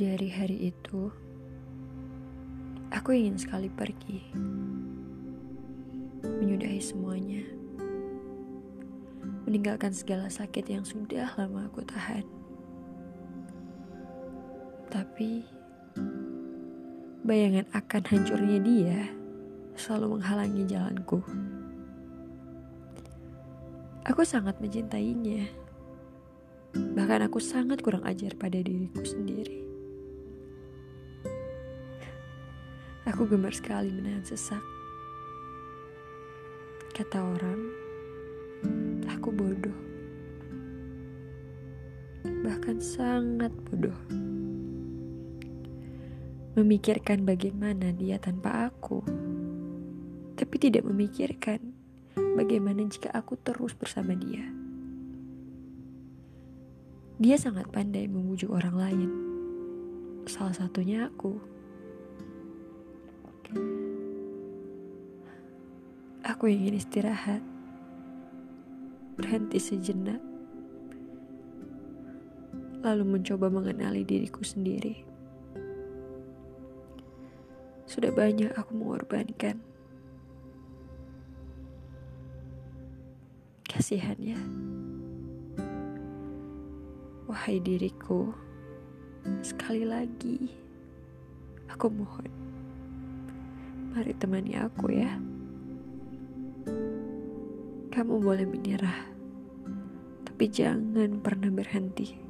Dari hari itu, aku ingin sekali pergi, menyudahi semuanya, meninggalkan segala sakit yang sudah lama aku tahan. Tapi, bayangan akan hancurnya dia selalu menghalangi jalanku. Aku sangat mencintainya. Bahkan aku sangat kurang ajar pada diriku sendiri. Aku gemar sekali menahan sesak. Kata orang, aku bodoh. Bahkan sangat bodoh. Memikirkan bagaimana dia tanpa aku. Tapi tidak memikirkan bagaimana jika aku terus bersama dia. Dia sangat pandai membujuk orang lain. Salah satunya aku. Aku ingin istirahat, berhenti sejenak, lalu mencoba mengenali diriku sendiri. Sudah banyak aku mengorbankan. Kasihan ya. Wahai diriku, sekali lagi aku mohon. Mari temani aku ya. Kamu boleh menyerah, tapi jangan pernah berhenti.